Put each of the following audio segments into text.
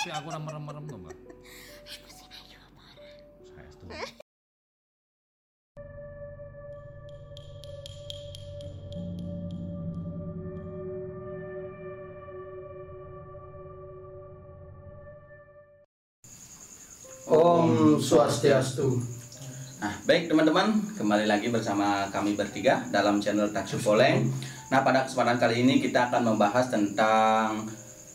Tapi aku ora merem-merem to, Mbak. Saya setuju. Om Swastiastu. Nah, baik teman-teman, kembali lagi bersama kami bertiga dalam channel Taksu Poleng. Nah, pada kesempatan kali ini kita akan membahas tentang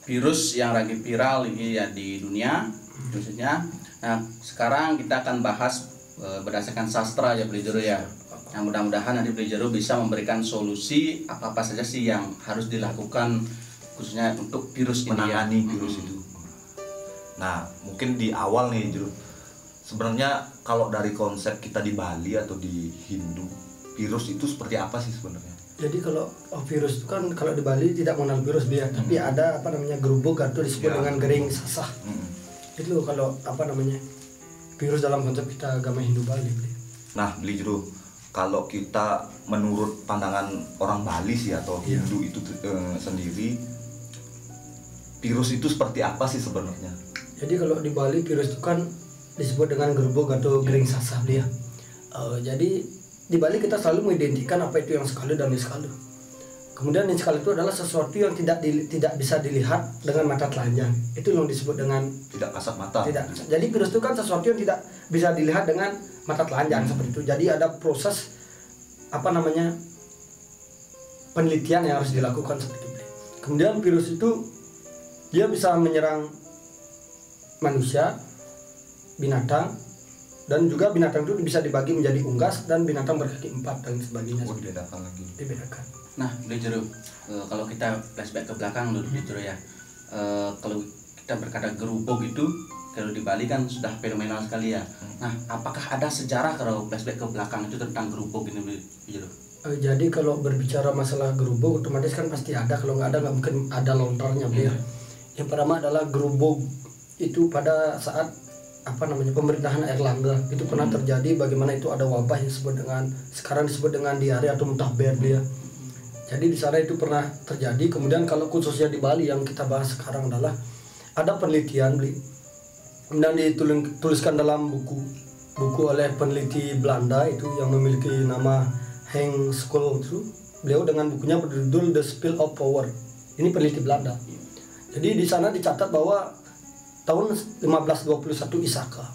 virus yang lagi viral ini ya di dunia khususnya. Nah, sekarang kita akan bahas e, berdasarkan sastra ya Beli Jero ya. Nah, mudah-mudahan nanti Beli Jero bisa memberikan solusi apa-apa saja sih yang harus dilakukan khususnya untuk virus ini ya. menangani virus itu. Nah, mungkin di awal nih, Juru. Sebenarnya kalau dari konsep kita di Bali atau di Hindu, virus itu seperti apa sih sebenarnya? Jadi kalau oh, virus itu kan kalau di Bali tidak mengenal virus dia, tapi ada apa namanya gerubuk atau disebut Ya. dengan gering sasah. Mm. Itu kalau apa namanya virus dalam konsep kita agama Hindu Bali. Nah, beli Juru, kalau kita menurut pandangan orang Bali sih atau Iya. Hindu itu eh, sendiri, virus itu seperti apa sih sebenarnya? Jadi kalau di Bali virus itu kan disebut dengan gerubuk atau gering sasah dia. Eh, jadi di Bali kita selalu mengidentikan apa itu yang sekali dan niskalu. Kemudian niskalu itu adalah sesuatu yang tidak di- tidak bisa dilihat dengan mata telanjang. Itu yang disebut dengan Tidak kasat mata. tidak jadi virus itu kan sesuatu yang tidak bisa dilihat dengan mata telanjang seperti itu jadi ada proses apa namanya penelitian yang harus dilakukan seperti itu kemudian virus itu dia bisa menyerang manusia binatang dan juga binatang itu bisa dibagi menjadi unggas dan binatang berkaki empat dan sebagainya Oh, dibedakan lagi. dibedakan Nah, Beli Jero, eh, kalau kita flashback ke belakang dulu Jero ya. Eh, kalau kita berkata gerubuk itu kalau di Bali kan sudah fenomenal sekali ya. Nah, apakah ada sejarah kalau flashback ke belakang itu tentang gerubuk ini Jero? Eh, jadi kalau berbicara masalah gerubuk otomatis kan pasti ada kalau nggak ada nggak mungkin ada lontarnya Bir. Yang pertama adalah gerubuk itu pada saat apa namanya pemerintahan Erlangga itu pernah terjadi bagaimana itu ada wabah yang disebut dengan sekarang disebut dengan diare atau muntahber dia. Jadi di sana itu pernah terjadi. Kemudian kalau khususnya di Bali yang kita bahas sekarang adalah ada penelitian beli dan dituliskan dalam buku buku oleh peneliti Belanda itu yang memiliki nama Henk School itu. Beliau dengan bukunya berjudul The Spill of Power. Ini peneliti Belanda. Jadi di sana dicatat bahwa tahun 1521 Isaka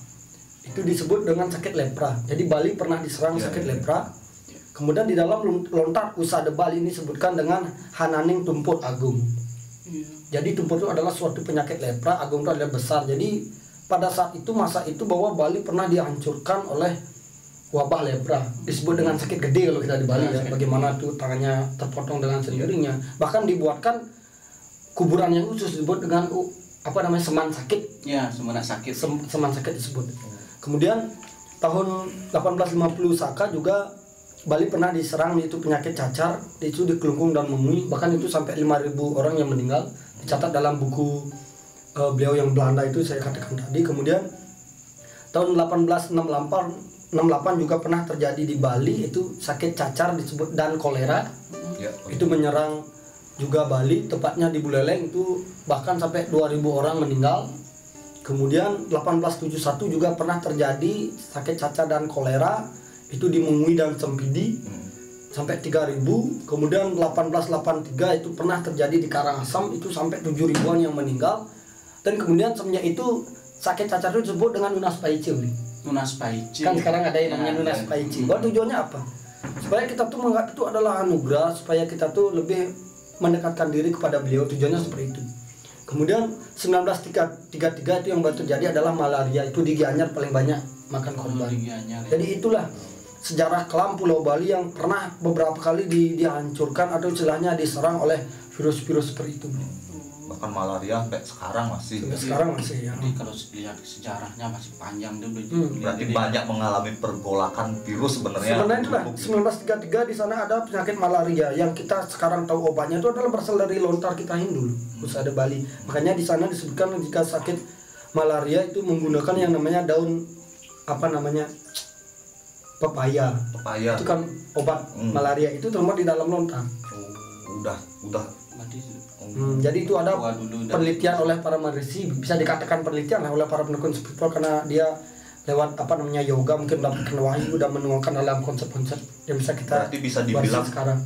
itu disebut dengan sakit lepra jadi Bali pernah diserang Ya, sakit ya, ya. lepra kemudian di dalam lontar Usada Bali ini disebutkan dengan Hananing Tumput Agung jadi tumpul itu adalah suatu penyakit lepra, agung itu adalah besar. Jadi pada saat itu masa itu bahwa Bali pernah dihancurkan oleh wabah lepra. Disebut dengan sakit gede kalau kita di Bali ya. Bagaimana tuh tangannya terpotong dengan sendirinya. Bahkan dibuatkan kuburan yang khusus disebut dengan apa namanya seman sakit. Ya, semuanya sakit. Sem- seman sakit disebut. Kemudian tahun 1850 Saka juga Bali pernah diserang itu penyakit cacar, itu dikelungkung dan memui, bahkan itu sampai 5000 orang yang meninggal. Dicatat dalam buku eh, beliau yang Belanda itu saya katakan tadi. Kemudian tahun 1868 68 juga pernah terjadi di Bali itu sakit cacar disebut dan kolera Ya. itu menyerang juga Bali tepatnya di Buleleng itu bahkan sampai 2000 orang meninggal kemudian 1871 juga pernah terjadi sakit cacar dan kolera itu di Mungui dan Sempidi Hmm. sampai 3000 kemudian 1883 itu pernah terjadi di Karangasem itu sampai 7 ribuan yang meninggal dan kemudian semenjak itu sakit cacar itu disebut dengan Nunas Paice Uli. Tunas Paici. kan sekarang ada yang namanya Ya, Nunas ya. Paici Bahwa tujuannya apa supaya kita tuh menganggap itu adalah anugerah supaya kita tuh lebih mendekatkan diri kepada beliau. Tujuannya seperti itu. Kemudian 1933 itu yang baru terjadi adalah malaria. Itu di Gianyar paling banyak makan korban. Di Gianyar, ya. jadi itulah sejarah kelam Pulau Bali yang pernah beberapa kali di- dihancurkan atau istilahnya diserang oleh virus-virus seperti itu Bahkan malaria sampai sekarang masih. Sampai sekarang masih ya Jadi kalau lihat sejarahnya masih panjang dia Beli Hmm. Berarti Beli- banyak mengalami pergolakan virus sebenarnya. Sebenarnya itulah Untuk- 1933 di sana ada penyakit malaria yang kita sekarang tahu obatnya itu adalah berasal dari lontar kita Hindu, ada Bali. Makanya di sana disebutkan jika sakit malaria itu menggunakan yang namanya daun apa namanya pepaya. Pepaya. Itu kan obat Hmm. malaria itu termuat di dalam lontar. Oh. udah udah Berarti Hmm, jadi itu ada dulu penelitian oleh para maharishi bisa dikatakan penelitian lah oleh para pendukung spiritual karena dia lewat apa namanya yoga mungkin mendapatkan wahyu dan menuangkan dalam konsep-konsep yang bisa kita Berarti bisa dibilang sekarang.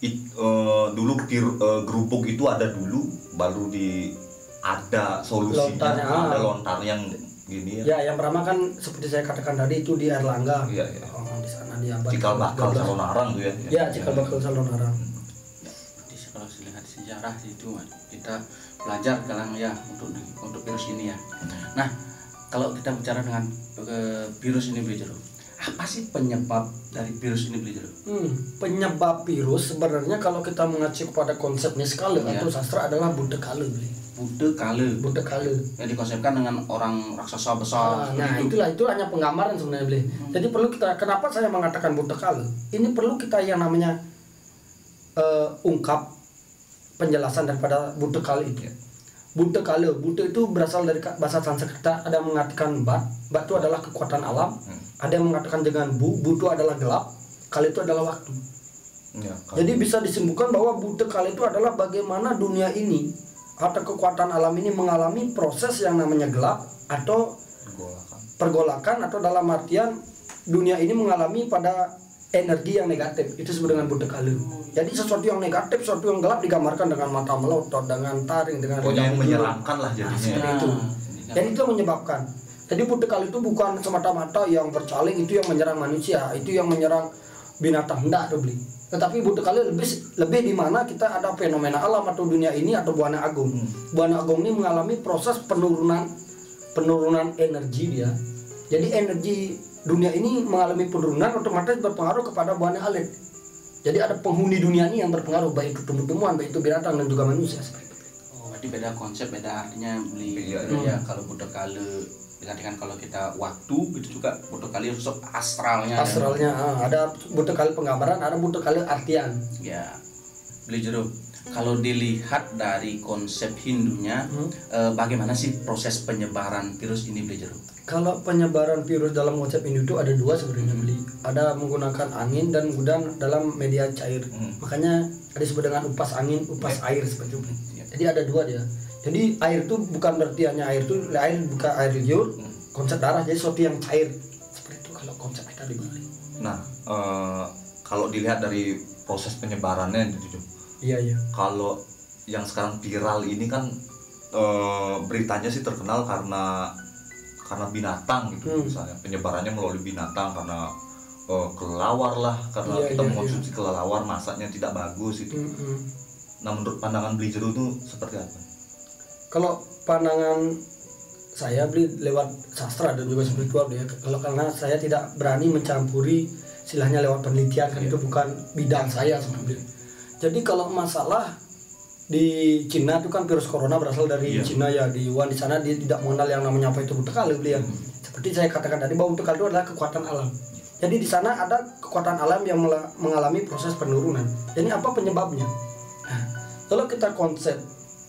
it- eh, dulu pir, eh, gerubuk itu ada dulu baru di ada solusinya Lontarnya, ada ah. lontar yang gini ya, ya yang pertama kan seperti saya katakan tadi itu di Erlangga. Iya, iya. oh, di sana di abad cikal bakal 12. salonarang tuh ya. Ya cikal bakal salonarang. Kalau sejarah itu kita belajar sekarang ya untuk untuk virus ini ya. Nah, kalau kita bicara dengan eh, virus ini beli jeruk, apa sih penyebab dari virus ini beli jeruk? Hmm, penyebab virus sebenarnya kalau kita mengacu kepada konsep Niskala Iya. atau sastra adalah Buddha Kala beli. Bude kale Buddha Kala. yang dikonsepkan dengan orang raksasa besar Ah, seperti nah itu. itulah itu hanya penggambaran sebenarnya beli. Jadi perlu kita kenapa saya mengatakan Buddha Kala? Ini perlu kita yang namanya eh, ungkap penjelasan daripada Buddha Kala itu. Buddha Kala, Buddha itu berasal dari bahasa Sanskerta ada yang mengatakan bat, bat itu adalah kekuatan alam, ada yang mengatakan dengan bu, bu itu adalah gelap, kala itu adalah waktu. Ya, Jadi bisa disimpulkan bahwa Buddha kala itu adalah bagaimana dunia ini atau kekuatan alam ini mengalami proses yang namanya gelap atau pergolakan. pergolakan atau dalam artian dunia ini mengalami pada energi yang negatif itu disebut dengan Buddha kala. Jadi sesuatu yang negatif, sesuatu yang gelap digambarkan dengan mata melotot, dengan taring, dengan pokoknya yang menyeramkan lah Nah, jadinya seperti Nah, itu. ini Dan itu yang menyebabkan. Jadi Buddha kala itu bukan semata-mata yang bercaling itu yang menyerang manusia, itu yang menyerang binatang hendak tuh beli. Tetapi Buddha kala lebih lebih di mana kita ada fenomena alam atau dunia ini atau buana agung. Buana agung ini mengalami proses penurunan penurunan energi dia. Jadi energi dunia ini mengalami penurunan otomatis berpengaruh kepada buana alit. Jadi ada penghuni dunia ini yang berpengaruh baik itu tumbuh-tumbuhan, baik itu binatang dan juga manusia seperti itu. Oh, berarti beda konsep, beda artinya beli Iya, ya. Kalau Buddha kala dikatakan kalau kita waktu itu juga Buddha kala sosok astralnya. Astralnya ah, ada butuh kali penggambaran, ada butuh kali artian. Ya, beli jeruk. Kalau dilihat dari konsep Hindunya, Hmm. eh, bagaimana sih proses penyebaran virus ini beli jeruk? Kalau penyebaran virus dalam konsep itu ada dua sebenarnya beli. Ada menggunakan angin dan kemudian dalam media cair. Hmm. Makanya ada disebut dengan upas angin, upas air seperti itu. Ya. Jadi ada dua dia. Jadi air itu bukan berarti hanya air itu air bukan air liur, konsep darah jadi sesuatu yang cair. Seperti itu kalau konsep kita di Bali. nah eh, kalau dilihat dari proses penyebarannya Jum. Iya iya. kalau yang sekarang viral ini kan eh, beritanya sih terkenal karena karena binatang gitu Hmm. misalnya penyebarannya melalui binatang karena eh, kelelawar lah karena Iya, kita iya, mengonsumsi kelelawar masaknya tidak bagus itu Mm-mm. nah menurut pandangan beli jeruk itu seperti apa? Kalau pandangan saya beli lewat sastra dan juga spiritual ya. Kalau karena saya tidak berani mencampuri istilahnya lewat penelitian kan itu bukan bidang saya sebenarnya jadi kalau masalah di Cina itu kan virus corona berasal dari Iya. Cina ya. Di Wuhan di sana dia tidak mengenal yang namanya apa itu butekal beli ya seperti saya katakan tadi bahwa butekal itu adalah kekuatan alam. Jadi di sana ada kekuatan alam yang mengalami proses penurunan. Jadi apa penyebabnya? Nah, kalau kita konsep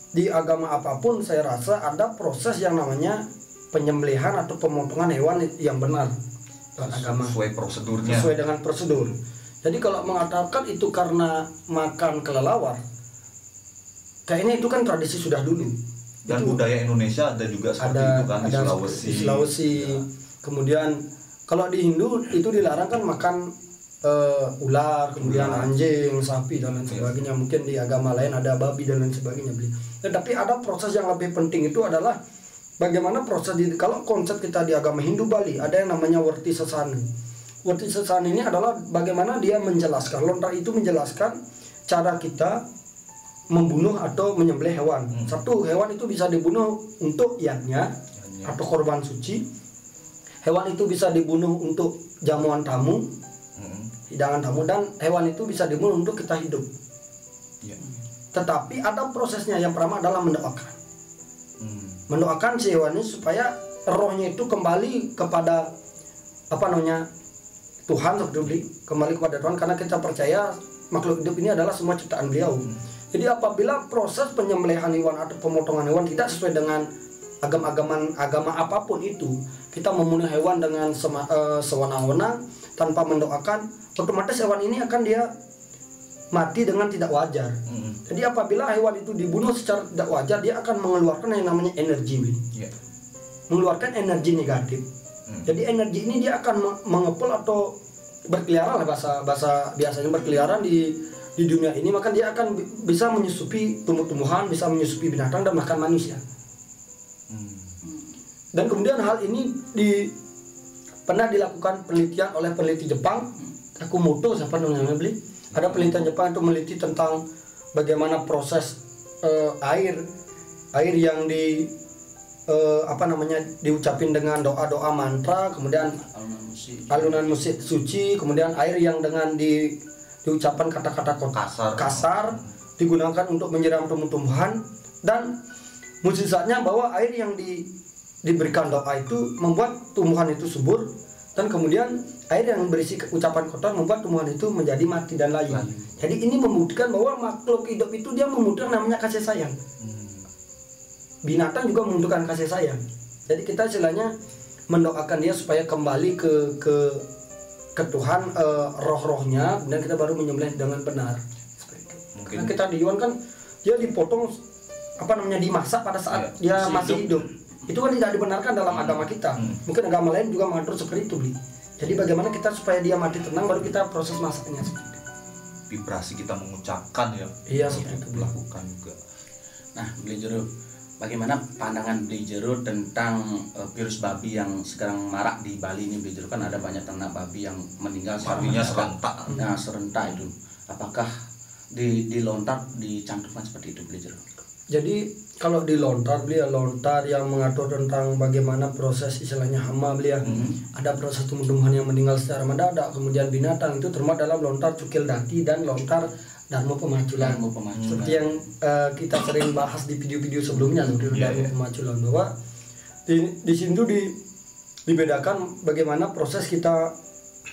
di agama apa pun saya rasa ada proses yang namanya penyembelihan atau pemotongan hewan yang benar. Dalam agama. Sesuai prosedurnya. Sesuai dengan prosedur. Jadi kalau mengatakan itu karena makan kelelawar, kayaknya itu kan tradisi sudah dulu. dan Itu budaya Indonesia ada juga seperti ada itu kan di ada Sulawesi di Sulawesi. Kemudian kalau di Hindu itu dilarang kan makan eh, ular, kemudian Ular. anjing, sapi dan lain sebagainya. Mungkin di agama lain ada babi dan lain sebagainya beli. Tetapi ada proses yang lebih penting itu adalah bagaimana proses di kalau konsep kita di agama Hindu Bali ada yang namanya werti sesani. Werti sesani ini adalah bagaimana dia menjelaskan. Lontar itu menjelaskan cara kita membunuh atau menyembelih hewan. Hmm. Satu hewan itu bisa dibunuh untuk Yatnya. atau korban suci. Hewan itu bisa dibunuh untuk jamuan tamu, Mm-mm. hidangan tamu dan hewan itu bisa dibunuh untuk kita hidup. Iya. Tetapi ada prosesnya yang pertama adalah mendoakan. Hmm. Mendoakan si hewan ini supaya rohnya itu kembali kepada apa namanya Tuhan seperti kembali kepada Tuhan karena kita percaya makhluk hidup ini adalah semua ciptaan beliau. Jadi apabila proses penyembelihan hewan atau pemotongan hewan tidak sesuai dengan agama-agaman agama apa pun itu, kita membunuh hewan dengan sema- eh, sewenang-wenang tanpa mendoakan, otomatis hewan ini akan dia mati dengan tidak wajar. Mm. Jadi apabila hewan itu dibunuh secara tidak wajar, dia akan mengeluarkan yang namanya energi. Iya. mengeluarkan energi negatif. Hmm. Jadi energi ini dia akan me- mengepul atau berkeliaran lah bahasa bahasa biasanya berkeliaran di di dunia ini maka dia akan bi- bisa menyusupi tumbuh-tumbuhan, bisa menyusupi binatang dan bahkan manusia. Hmm. Dan kemudian hal ini di pernah dilakukan penelitian oleh peneliti Jepang, Takumoto siapa namanya beli? Ada penelitian Jepang itu meneliti tentang bagaimana proses eh, air air yang di eh, apa namanya diucapin dengan doa-doa mantra, kemudian alunan musik alunan musik suci, kemudian air yang dengan di diucapkan kata-kata Kasar. kasar digunakan untuk menyiram tumbuh-tumbuhan dan mujizatnya bahwa air yang di, diberikan doa itu membuat tumbuhan itu subur dan kemudian air yang berisi ucapan kotor membuat tumbuhan itu menjadi mati dan layu. Layu. Jadi ini membuktikan bahwa makhluk hidup itu dia membutuhkan namanya kasih sayang Hmm. binatang juga membutuhkan kasih sayang. Jadi kita istilahnya mendoakan dia supaya kembali ke ke ke Tuhan eh, roh-rohnya dan kita baru menyembelih dengan benar. Mungkin Karena kita di Yuan kan dia dipotong apa namanya dimasak pada saat dia masih masih hidup. Itu kan tidak dibenarkan dalam agama kita. Hmm. Mungkin agama lain juga mengatur seperti itu, Bli. Jadi bagaimana kita supaya dia mati tenang baru kita proses masaknya seperti itu. vibrasi kita mengucapkan ya. Iya, seperti itu, Bli. Lakukan juga. Nah, beli jeruk. Bagaimana pandangan beli jeruk tentang eh, virus babi yang sekarang marak di Bali ini beli jeruk kan ada banyak ternak babi yang meninggal Babinya serentak. Nah, serentak itu. Apakah di di lontar dicantumkan seperti itu beli jeruk? Jadi kalau di lontar beli ya lontar yang mengatur tentang bagaimana proses istilahnya hama beli ya. Ada proses tumbuh-tumbuhan yang meninggal secara mendadak, kemudian binatang itu termasuk dalam lontar cukil daki dan lontar darmo pemaculan. Darmo pemaculan. Seperti yang eh, kita sering bahas di video-video sebelumnya seperti Iya, darmo iya. pemaculan bahwa di di situ di dibedakan bagaimana proses kita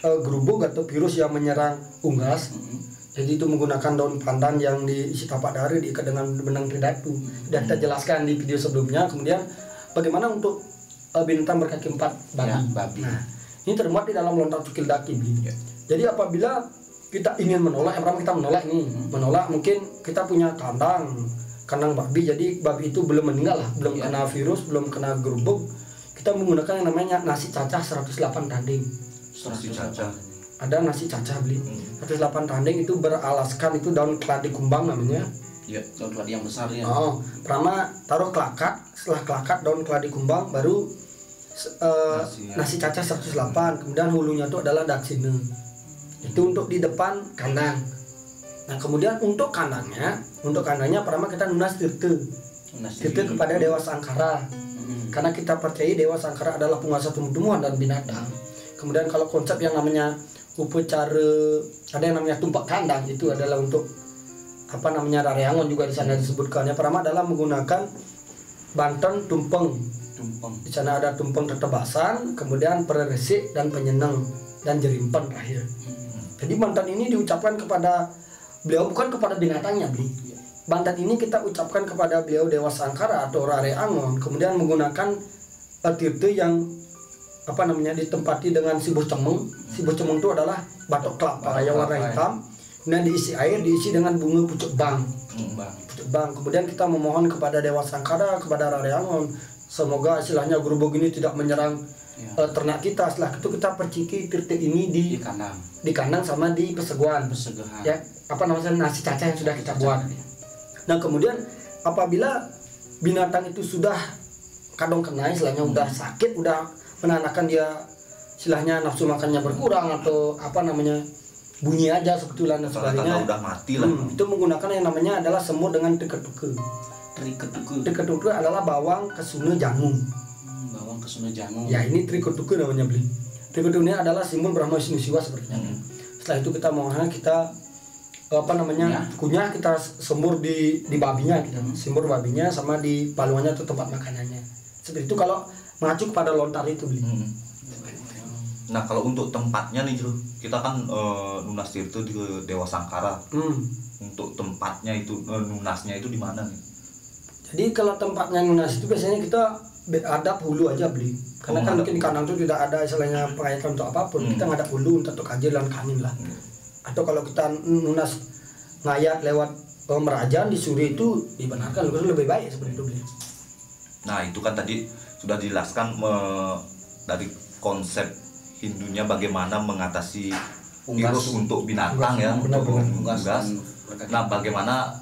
eh, gerubuk atau virus yang menyerang unggas Mhm. jadi itu menggunakan daun pandan yang diisi tapak dari diikat dengan benang tridatu. Dan kita jelaskan di video sebelumnya. Kemudian bagaimana untuk eh, binatang berkaki empat babi. Ya, babi. Nah, ini termuat di dalam lontar cukil daki. Ya. Jadi apabila kita ingin menolak, yang pertama kita menolak nih, menolak mungkin kita punya kandang, kandang babi. Jadi babi itu belum meninggal lah, belum Ya. kena virus, belum kena gerubuk. Kita menggunakan yang namanya nasi cacah 108 tanding Nasi cacah. ada nasi cacah beli Hmm. 108 tanding itu beralaskan itu daun keladi kumbang namanya Iya. Daun keladi yang besar ya. oh pertama taruh kelakat setelah kelakat daun keladi kumbang baru se- eh, Nasinya. nasi cacah 108 kemudian hulunya itu adalah daksine itu untuk di depan kandang. Nah kemudian untuk kandangnya untuk kandangnya pertama kita nunas tirte. Tirte. Kepada dewa sangkara Mhm. karena kita percaya dewa sangkara adalah penguasa tumbuh-tumbuhan dan binatang. Kemudian kalau konsep yang namanya upacara ada yang namanya tumpak kandang itu adalah untuk apa namanya rareangon juga di sana disebutkan yang pertama adalah menggunakan banten tumpeng. Tumpeng. di sana ada tumpeng tetebasan kemudian peresik dan penyenang dan jerimpen terakhir jadi banten ini diucapkan kepada beliau bukan kepada binatangnya beli banten ini kita ucapkan kepada beliau dewa sangkara atau rare angon kemudian menggunakan eh, tirte yang apa namanya ditempati dengan sibuh cemeng sibuh cemeng itu adalah batok kelapa yang warna hitam. Kemudian diisi air diisi dengan bunga pucuk bang. Pucuk bang. Kemudian kita memohon kepada dewa sangkara kepada rare angon semoga istilahnya gerubuk ini tidak menyerang Ya. eh, ternak kita. Setelah itu kita perciki tirte ini di Di kandang. di kandang sama di peseguan ya apa namanya nasi cacah yang sudah kita buat. nah kemudian apabila binatang itu sudah kadang kena istilahnya udah sakit udah menandakan dia istilahnya nafsu makannya berkurang atau apa namanya bunyi aja sebetulnya dan sebagainya. udah mati lah. Hmm, itu menggunakan yang namanya adalah semur dengan teke-teke Triketuku. teke-teke adalah bawang kesuna jagung Hmm, kesuna jangung. ya ini triketuke namanya beli triketuke ini adalah simbol Brahma Wisnu Siwa sebenarnya Hmm. setelah itu kita mau kita apa namanya kunyah kita sembur di di babinya kita sembur babinya sama di palungannya itu tempat makanannya seperti itu kalau mengacu kepada lontar itu beli Hmm. Nah kalau untuk tempatnya nih Jul, kita kan eh, Nunas Tirto di Dewa Sangkara. hmm. Untuk tempatnya itu eh, Nunasnya itu di mana nih? jadi kalau tempatnya nunas itu biasanya kita adap hulu aja beli karena Oh, kan mungkin di kandang itu tidak ada istilahnya pengaitan untuk apa pun Hmm. kita ngadap hulu untuk untuk kajian dan kanin lah atau kalau kita nunas ngayat lewat eh, merajan disuruh itu dibenarkan lebih baik seperti itu beli Nah itu kan tadi sudah dijelaskan me- dari konsep Hindunya bagaimana mengatasi Unggas. virus untuk binatang ya, Benar, untuk. Unggas unggas. Nah bagaimana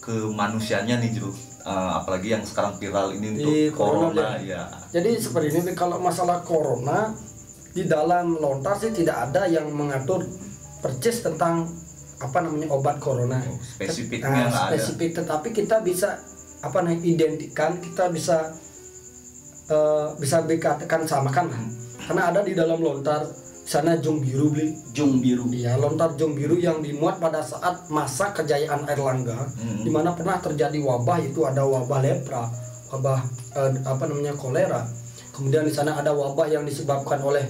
ke manusianya nih Jero? Eh, apalagi yang sekarang viral ini untuk Di corona, corona ya. Jadi seperti ini kalau masalah corona di dalam lontar sih tidak ada yang mengatur percis tentang apa namanya obat corona. Oh, spesifiknya Nah, ada. spesifik tetapi kita bisa apa namanya identikan kita bisa eh, bisa dikatakan samakan lah. Karena ada di dalam lontar sana jung biru beli. Jung biru. Iya, lontar jung biru yang dimuat pada saat masa kejayaan Airlangga, Hmm. di mana pernah terjadi wabah itu ada wabah lepra, wabah eh, apa namanya kolera. Kemudian di sana ada wabah yang disebabkan oleh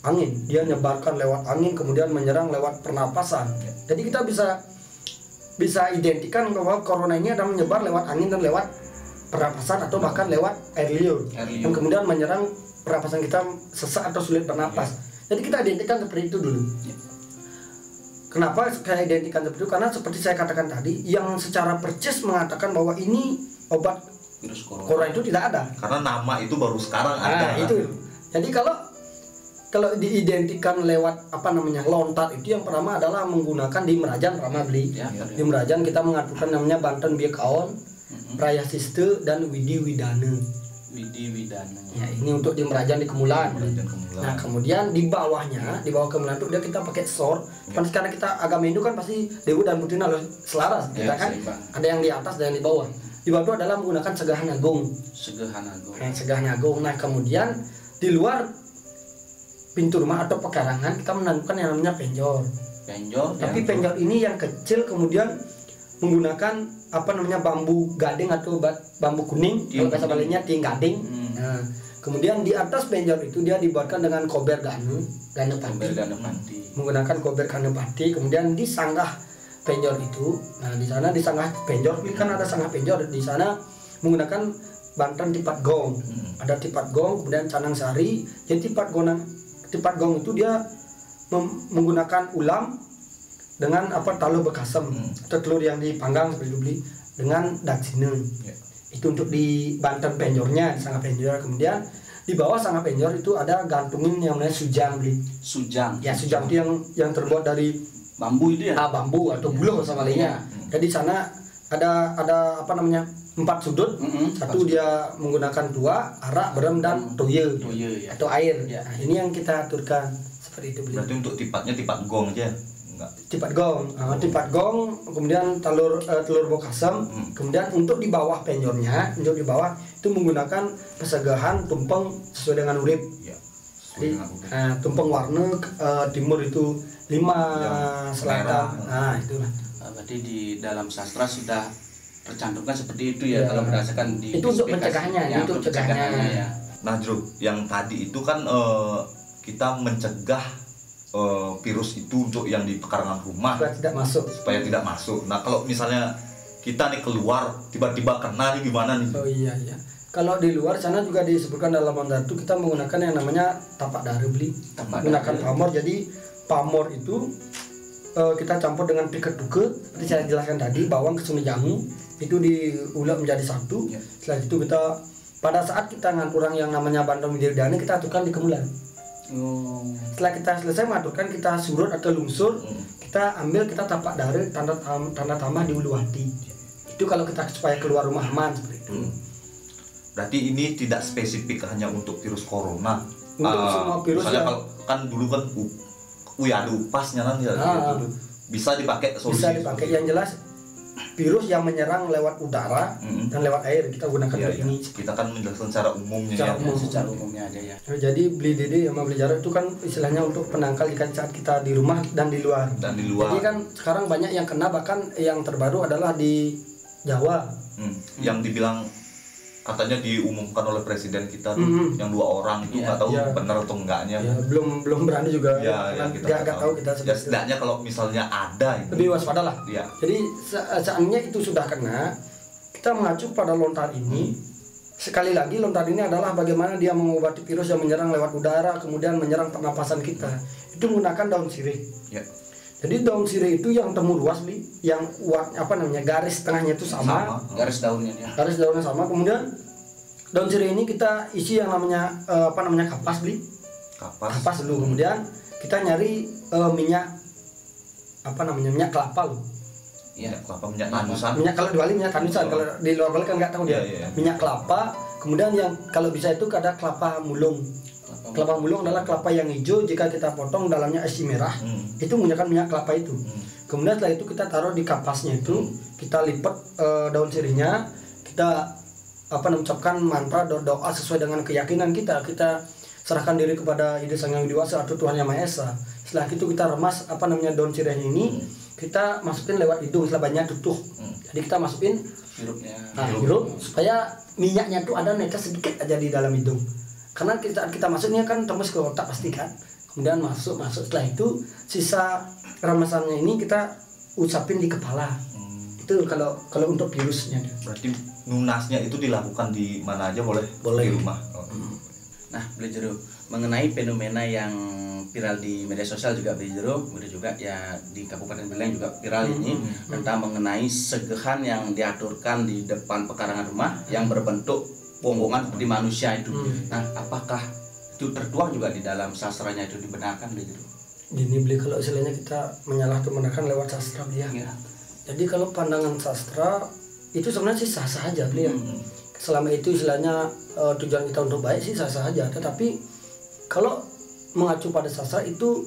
angin, dia nyebarkan lewat angin, kemudian menyerang lewat pernapasan. Jadi kita bisa bisa identikan bahwa corona ini adalah menyebar lewat angin dan lewat pernapasan atau bahkan lewat air liur, Air liur. yang kemudian menyerang pernapasan kita sesak atau sulit bernapas. Jadi kita identikan seperti itu dulu. Kenapa saya identikan seperti itu? Karena seperti saya katakan tadi, yang secara percis mengatakan bahwa ini obat Virus corona. corona itu tidak ada. Karena nama itu baru sekarang ada. Nah, itu. Jadi kalau kalau diidentikan lewat apa namanya lontar itu yang pertama adalah menggunakan di Merajan Rama beli. Ya, Di Merajan kita mengaturkan namanya Banten Biakaon, Raya Siste dan Widi Widane. Widi Widana. Ya, ini untuk di Merajan di Kemulan. Merajan Kemulan. Nah, kemudian di bawahnya, di bawah Kemulan itu dia kita pakai sor. Kan karena kita agama Hindu kan pasti Dewa dan Putina harus selaras. Kita Ya, kan seimbang. ada yang di atas dan yang di bawah. Di bawah itu adalah menggunakan segahan agung. Segahan Agung. Nah, segahan agung. Nah, kemudian di luar pintu rumah atau pekarangan kita menanamkan yang namanya penjor. Penjor. Tapi ya. penjor ini yang kecil kemudian menggunakan apa namanya bambu gading atau ba- bambu kuning kalau bahasa. Balinya tiang gading. Hmm. Nah, kemudian di atas penjor itu dia dibuatkan dengan kober ganu, ganu Panti. menggunakan kober ganu pati, kemudian disanggah penjor itu. Nah, di sana disanggah penjor, ini kan ada sanggah penjor di sana menggunakan bantan tipat gong. Hmm. Ada tipat gong, kemudian canang sari. Jadi tipat gong tipat gong itu dia menggunakan ulam dengan apa talu bekasem Hmm. atau telur yang dipanggang seperti itu beli dengan daksine Ya. itu untuk di banten penjornya di sangat penjor kemudian di bawah sangat penjor itu ada gantungin yang namanya sujang beli Sujang. ya sujang itu yang yang terbuat dari Bambu itu ya. ah, bambu atau buluh sama lainnya Hmm. jadi sana ada ada apa namanya empat sudut Mm-mm, satu dia menggunakan dua arak berem dan toye Toye ya. atau air Ya. nah, ini yang kita aturkan seperti itu beli Berarti untuk tipatnya tipat gong aja. Enggak. tipat gong Ah, tipat gong kemudian telur eh, telur bokasem Hmm. kemudian untuk di bawah penjornya untuk di bawah itu menggunakan pesegahan tumpeng sesuai dengan urip Ya. Jadi, eh, tumpeng warna eh, timur itu lima Yang selatan nah itulah Ah, Berarti di dalam sastra sudah tercantumkan seperti itu ya, Ya. kalau berdasarkan di Itu untuk spesifikasinya, pencegahannya, itu untuk pencegahannya. ya. Nah, Jero, yang tadi itu kan eh, kita mencegah eh, virus itu untuk yang di pekarangan rumah supaya tidak masuk supaya tidak masuk. Nah, kalau misalnya kita nih keluar tiba-tiba kena nih gimana nih? oh iya iya kalau di luar sana juga disebutkan dalam itu kita menggunakan yang namanya tapak dari beli Tapak menggunakan dari. pamor jadi pamor itu eh, kita campur dengan piket duke seperti saya jelaskan tadi bawang kesuni jamu itu diulek menjadi satu Ya. setelah itu kita pada saat kita ngaturang yang namanya bandung widirdani kita aturkan di kemulan Oh. setelah kita selesai mengaturkan kita surut atau lungsur Hmm. kita ambil kita tapak dari tanda tanda tambah di ulu hati itu kalau kita supaya keluar rumah aman seperti itu Hmm. Berarti ini tidak spesifik hanya untuk virus corona. Untuk Ah, semua virus misalnya ya. kalau kan dulu kan u, wih ada upasnya kan ya. Ah. gitu. Bisa dipakai solusi. bisa dipakai yang jelas virus yang menyerang lewat udara Mm-mm. dan lewat air kita gunakan Iya, untuk iya. ini Kita kan menjelaskan secara umumnya Secara ya. umum. Secara umumnya aja ya. Nah, jadi beli dede sama beli jarak itu kan istilahnya untuk penangkal ikan saat kita di rumah dan di luar Dan di luar. jadi kan sekarang banyak yang kena bahkan yang terbaru adalah di Jawa Hmm, yang dibilang katanya diumumkan oleh presiden kita tuh Mhm. yang dua orang itu Iya, nggak tahu iya. benar atau enggaknya. ya, belum belum berani juga Ya, ya, kita nggak tahu kita Ya itu. setidaknya kalau misalnya ada ini. lebih waspada lah Ya. Jadi se- seandainya itu sudah kena, kita mengacu pada lontar ini. Sekali lagi lontar ini adalah bagaimana dia mengobati virus yang menyerang lewat udara, kemudian menyerang pernapasan kita. Itu menggunakan daun sirih. Ya. Jadi daun sirih itu yang temu ruas li, yang apa namanya garis tengahnya itu sama, Sama. garis daunnya dia garis daunnya sama. Kemudian daun sirih ini kita isi yang namanya eh, apa namanya kapas beli, kapas kapas dulu. Kemudian kita nyari eh, minyak apa namanya minyak kelapa lu. Iya. kelapa minyak tanusan Minyak kalau di Bali minyak tanusan, kalau di luar Bali kan nggak tahu dia. Iya, iya. Minyak kelapa. Kemudian yang kalau bisa itu ada kelapa mulung. Kelapa mulung adalah kelapa yang hijau jika kita potong dalamnya isi merah. Hmm. Itu menggunakan minyak kelapa itu. Hmm. Kemudian setelah itu kita taruh di kapasnya itu, kita lipat eh, daun sirihnya, kita apa namanya, ucapkan mantra do- doa sesuai dengan keyakinan kita. Kita serahkan diri kepada ide sang yang dewasa atau Tuhan yang Maha Esa. Setelah itu kita remas apa namanya daun sirihnya ini, kita masukin lewat hidung setelah banyak tutup. Hmm. Jadi kita masukin hirupnya nah, hirup supaya minyaknya tuh ada netes sedikit aja di dalam hidung. Karena kita kita masuknya kan tembus ke otak pasti kan. Kemudian masuk masuk setelah itu sisa remasannya ini kita usapin di kepala. Hmm. Itu kalau kalau untuk virusnya. berarti nunasnya itu dilakukan di mana aja boleh Boleh. di rumah Oh. Nah, Beli Jeruk, mengenai fenomena yang viral di media sosial juga Beli Jeruk, kemudian juga ya di Kabupaten Beleng juga viral ini tentang mengenai segehan yang diaturkan di depan pekarangan rumah yang berbentuk bonggongan seperti manusia itu. Hmm. Nah, apakah itu tertuang juga di dalam sastranya itu dibenarkan Beli Jeruk? Gini beli kalau istilahnya kita menyalahgunakan lewat sastra beli ya. Ya. Jadi kalau pandangan sastra itu sebenarnya sih sah-sah aja beli ya. Hmm. selama itu istilahnya eh, tujuan kita untuk baik sih sah-sah aja tetapi kalau mengacu pada sastra itu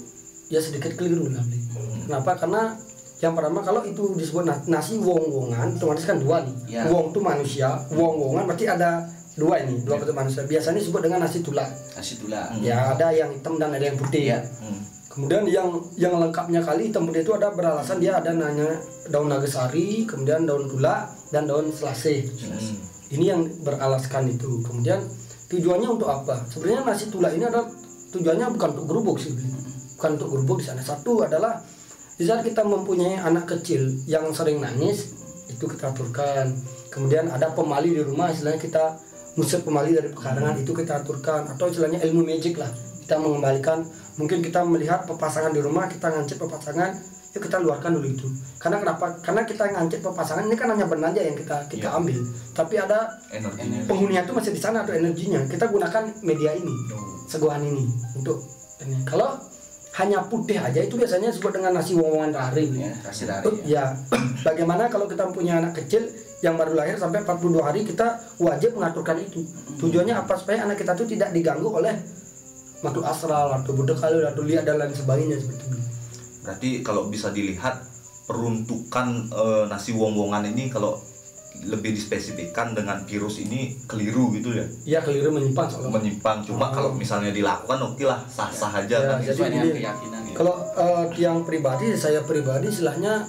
ya sedikit keliru lah Bli. kenapa karena yang pertama kalau itu disebut na- nasi wong-wongan otomatis kan dua nih Ya. wong itu manusia wong-wongan berarti ada dua ini dua bentuk manusia biasanya disebut dengan nasi tulang Kasih tulah. ya ada yang hitam dan ada yang putih Iya. Hmm. Kemudian yang yang lengkapnya kali hitam putih itu ada beralasan dia ada nanya daun nagasari, kemudian daun tula dan daun selasih. Hmm. Ini yang beralaskan itu. Kemudian tujuannya untuk apa? Sebenarnya nasi tula ini adalah tujuannya bukan untuk gerubuk sih, bukan untuk gerubuk di sana. Satu adalah di saat kita mempunyai anak kecil yang sering nangis itu kita aturkan. Kemudian ada pemali di rumah, istilahnya kita musik pemali dari pekarangan itu kita aturkan. Atau istilahnya ilmu magic lah. Kita mengembalikan. Mungkin kita melihat pepasangan di rumah kita ngancit pepasangan yuk kita luarkan dulu itu. Karena kenapa? Karena kita ngancit pepasangan ini kan hanya benanja yang kita kita Iya. ambil. Tapi ada energinya penghuninya itu masih di sana atau energinya. Kita gunakan media ini seguan ini untuk ini. Kalau hanya putih aja itu biasanya disebut dengan nasi wongan rari. Ya, kasih dari. ya. Bagaimana kalau kita punya anak kecil yang baru lahir sampai 42 hari kita wajib mengaturkan itu. Tujuannya apa? Supaya anak kita itu tidak diganggu oleh makhluk astral atau budak kali atau lihat dan lain sebagainya seperti itu. Berarti kalau bisa dilihat peruntukan eh, nasi wong-wongan ini kalau lebih dispesifikkan dengan virus ini keliru gitu ya? Ya keliru menyimpang soalnya. Menyimpang. Cuma Oh. kalau misalnya dilakukan oke lah sah-sah aja. Ya, kan jadi gini, keyakinan. Ya. Kalau eh, tiang pribadi, saya pribadi istilahnya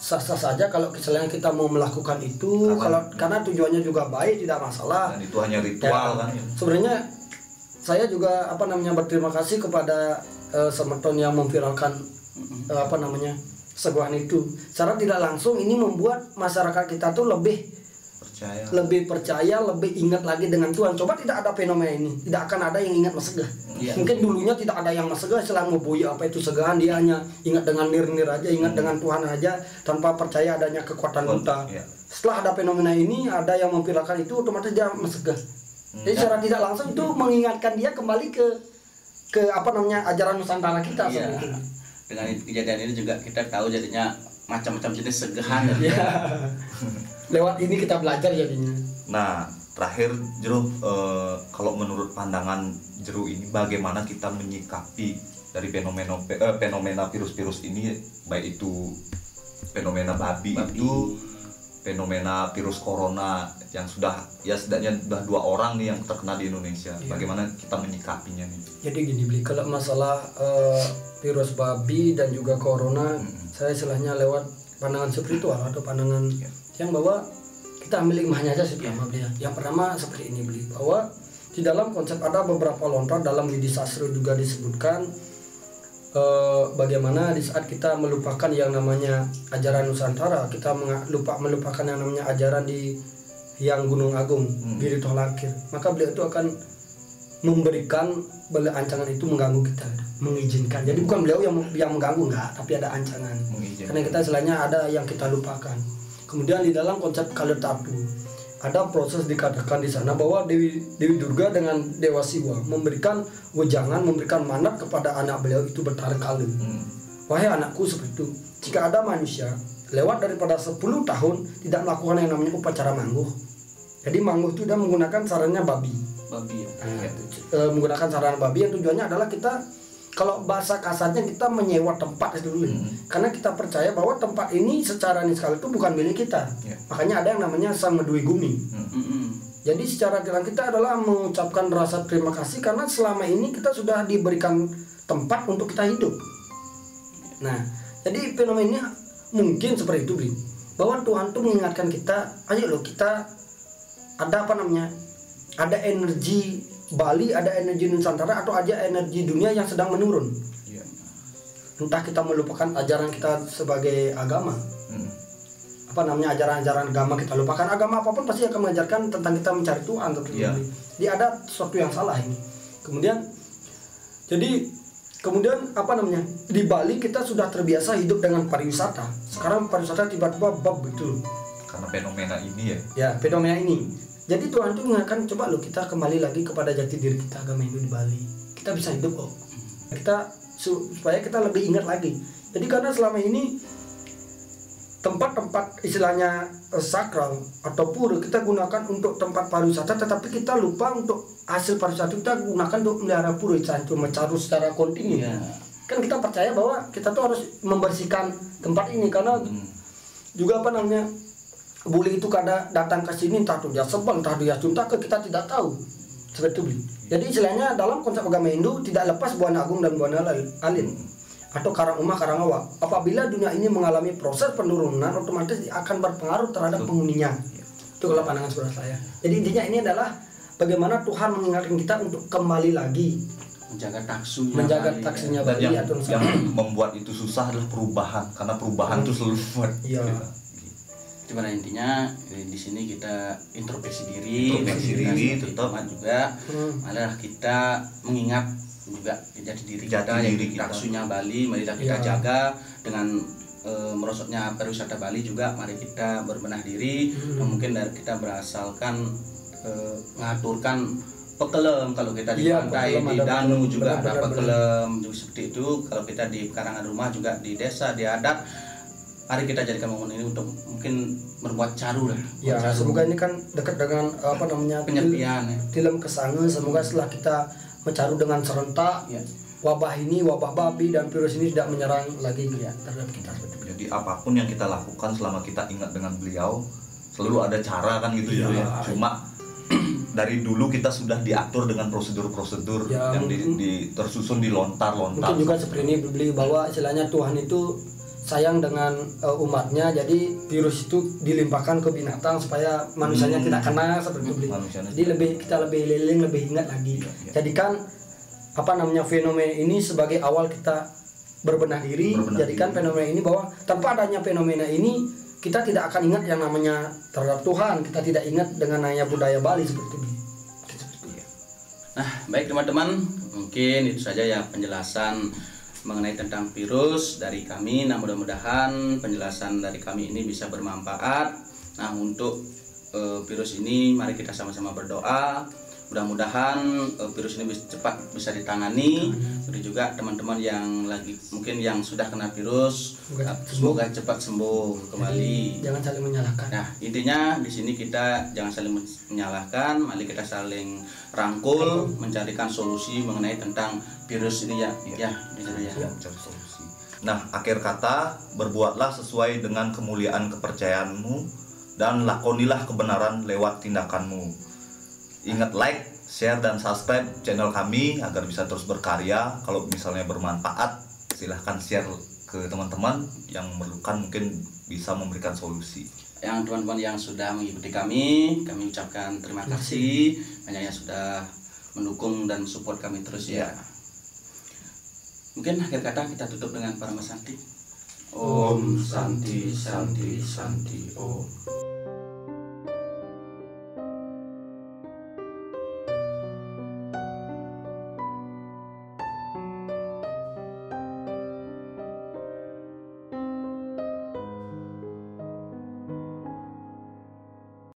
sah-sah saja kalau misalnya kita mau melakukan itu, Karena- kalau karena tujuannya juga baik tidak masalah. dan itu hanya ritual Ya, kan Sebenarnya saya juga apa namanya berterima kasih kepada eh, Semeton yang memviralkan eh, apa namanya seguan itu. Secara tidak langsung ini membuat masyarakat kita tuh lebih percaya lebih percaya, lebih ingat lagi dengan Tuhan. Coba tidak ada fenomena ini, tidak akan ada yang ingat Mas Segah. Iya. Mungkin dulunya tidak ada yang Mas Segah selama boy apa itu segahan dia hanya ingat dengan nir-nir aja, ingat dengan Tuhan aja tanpa percaya adanya kekuatan buta. Iya. Setelah ada fenomena ini, ada yang memviralkan itu otomatis dia Mas Segah. Jadi secara tidak langsung itu mengingatkan dia kembali ke ke apa namanya ajaran Nusantara kita Iya. itu. Dengan kejadian ini juga kita tahu jadinya macam-macam jenis segehan Ya. Lewat ini kita belajar jadinya. Nah, terakhir Jeru, eh, kalau menurut pandangan Jeru ini bagaimana kita menyikapi dari fenomena eh, fenomena virus-virus ini baik itu fenomena babi, Babi. itu fenomena virus corona yang sudah ya setidaknya sudah dua orang nih yang terkena di Indonesia. Iya. Bagaimana kita menyikapinya nih? Jadi gini beli kalau masalah eh, virus babi dan juga corona, Mm-mm. saya istilahnya lewat pandangan spiritual atau pandangan Ya. Yang bahwa kita ambil hikmahnya aja sih ya. Yang pertama seperti ini beli bahwa di dalam konsep ada beberapa lontar dalam Widi Sastro juga disebutkan eh, bagaimana di saat kita melupakan yang namanya ajaran Nusantara, kita lupa melupakan yang namanya ajaran di yang Gunung Agung, Hmm. Giri Tolakir, maka beliau itu akan memberikan bela ancangan itu mengganggu kita mengizinkan jadi bukan beliau yang yang mengganggu enggak tapi ada ancangan Mengizinkan. karena kita istilahnya ada yang kita lupakan kemudian di dalam konsep kalir tatu ada proses dikatakan di sana bahwa Dewi Dewi Durga dengan Dewa Siwa memberikan wejangan memberikan manat kepada anak beliau itu bertarik kalir Hmm. Wahai anakku seperti itu, jika ada manusia lewat daripada 10 tahun tidak melakukan yang namanya upacara mangguh. Jadi mangguh itu dia menggunakan sarana babi. babi ya Nah, e, menggunakan sarana babi yang tujuannya adalah kita kalau bahasa kasarnya kita menyewa tempat itu dulu. Hmm. Karena kita percaya bahwa tempat ini secara niskal itu bukan milik kita. Ya. Makanya ada yang namanya Samedui Gumi. Mm-mm. Jadi secara tilang kita adalah mengucapkan rasa terima kasih karena selama ini kita sudah diberikan tempat untuk kita hidup. Nah, jadi fenomena mungkin seperti itu, Bli. Bahwa Tuhan tuh mengingatkan kita, ayo loh kita ada apa namanya? Ada energi Bali, ada energi Nusantara atau ada energi dunia yang sedang menurun. Iya. Entah kita melupakan ajaran kita sebagai agama, Hmm. apa namanya ajaran-ajaran agama kita lupakan agama apa pun pasti akan mengajarkan tentang kita mencari Tuhan tentu Iya. Jadi ada sesuatu yang salah ini. Kemudian jadi kemudian apa namanya di Bali kita sudah terbiasa hidup dengan pariwisata. Sekarang pariwisata tiba-tiba bab loh. Karena fenomena ini ya. Ya fenomena ini. Jadi Tuhan itu mengingatkan coba lo kita kembali lagi kepada jati diri kita agama Hindu di Bali. Kita bisa hidup kok. Kita su- supaya kita lebih ingat lagi. Jadi karena selama ini tempat-tempat istilahnya eh, sakral atau pura kita gunakan untuk tempat pariwisata tetapi kita lupa untuk hasil pariwisata kita gunakan untuk melihara pura itu mencaru secara kontinu Iya. kan kita percaya bahwa kita tuh harus membersihkan tempat ini karena Hmm. juga apa namanya bully itu kadang datang ke sini entah tuh dia sebel entah dia cinta ke kita tidak tahu. Seperti itu Bli. jadi istilahnya dalam konsep agama Hindu tidak lepas buana agung dan buana alin atau karang umah karang awak. Apabila dunia ini mengalami proses penurunan otomatis akan berpengaruh terhadap penghuninya. Itu kalau pandangan saudara saya. Jadi intinya ini adalah bagaimana Tuhan mengingatkan kita untuk kembali lagi. Menjaga taksunya menjaga Bali, ya. taksinya Dan Bali yang, atau yang membuat itu susah adalah perubahan karena perubahan itu selalu membuat Iya. Pada intinya eh, di sini kita introspeksi diri, Introspeksi diri, tetap. Juga Hmm. adalah kita mengingat juga jati diri Jati kita yang diri di kita. taksunya Bali, mari kita Iya. jaga dengan eh, merosotnya pariwisata Bali juga mari kita berbenah diri Hmm. mungkin dari kita berasalkan eh, ngaturkan pekelem kalau kita di pantai pekelem di pekelem, juga ada benar-benar. pekelem juga seperti itu kalau kita di karangan rumah juga di desa di adat mari kita jadikan momen ini untuk mungkin berbuat caru lah Ya, Caru. semoga ini kan dekat dengan apa namanya penyepian ya. film kesange. Semoga setelah kita mencaru dengan serentak, Ya. wabah ini, wabah babi dan virus ini tidak menyerang lagi ya, terhadap kita. Jadi apa pun yang kita lakukan selama kita ingat dengan beliau selalu ada cara kan gitu Iya. ya. Cuma dari dulu kita sudah diatur dengan prosedur-prosedur Ya, yang di, di- tersusun di lontar-lontar. Mungkin juga seperti ini beli bahwa istilahnya Tuhan itu sayang dengan eh, umatnya, jadi virus itu dilimpahkan ke binatang supaya manusianya Hmm. tidak kena seperti itu. Manusianya Jadi lebih kita lebih liling, lebih ingat lagi. Iya, iya. Jadikan apa namanya fenomena ini sebagai awal kita berbenah diri. Berbenah jadikan diri. fenomena ini bahwa tanpa adanya fenomena ini kita tidak akan ingat yang namanya terhadap Tuhan. Kita tidak ingat dengan namanya budaya Bali seperti itu. Iya. Nah, baik teman-teman, mungkin itu saja ya penjelasan mengenai tentang virus dari kami. Nah, mudah-mudahan penjelasan dari kami ini bisa bermanfaat. Nah, untuk eh, virus ini mari kita sama-sama berdoa. Mudah-mudahan eh, virus ini bisa cepat bisa ditangani. Jadi juga teman-teman yang lagi mungkin yang sudah kena virus Semoga eh, cepat semoga cepat sembuh kembali. Jangan saling menyalahkan. Nah, intinya di sini kita jangan saling menyalahkan, mari kita saling rangkul, mencarikan solusi mengenai tentang virus ini ya. Ya, ya. Mencari solusi. Nah, akhir kata, berbuatlah sesuai dengan kemuliaan kepercayaanmu dan lakonilah kebenaran lewat tindakanmu. Ingat like, share dan subscribe channel kami agar bisa terus berkarya. Kalau misalnya bermanfaat, silahkan share ke teman-teman yang memerlukan mungkin bisa memberikan solusi. Yang teman-teman yang sudah mengikuti kami, kami ucapkan terima kasih banyak yang sudah mendukung dan support kami terus ya. Mungkin akhir kata kita tutup dengan Parama Santi. Om Santi Santi Santi Om.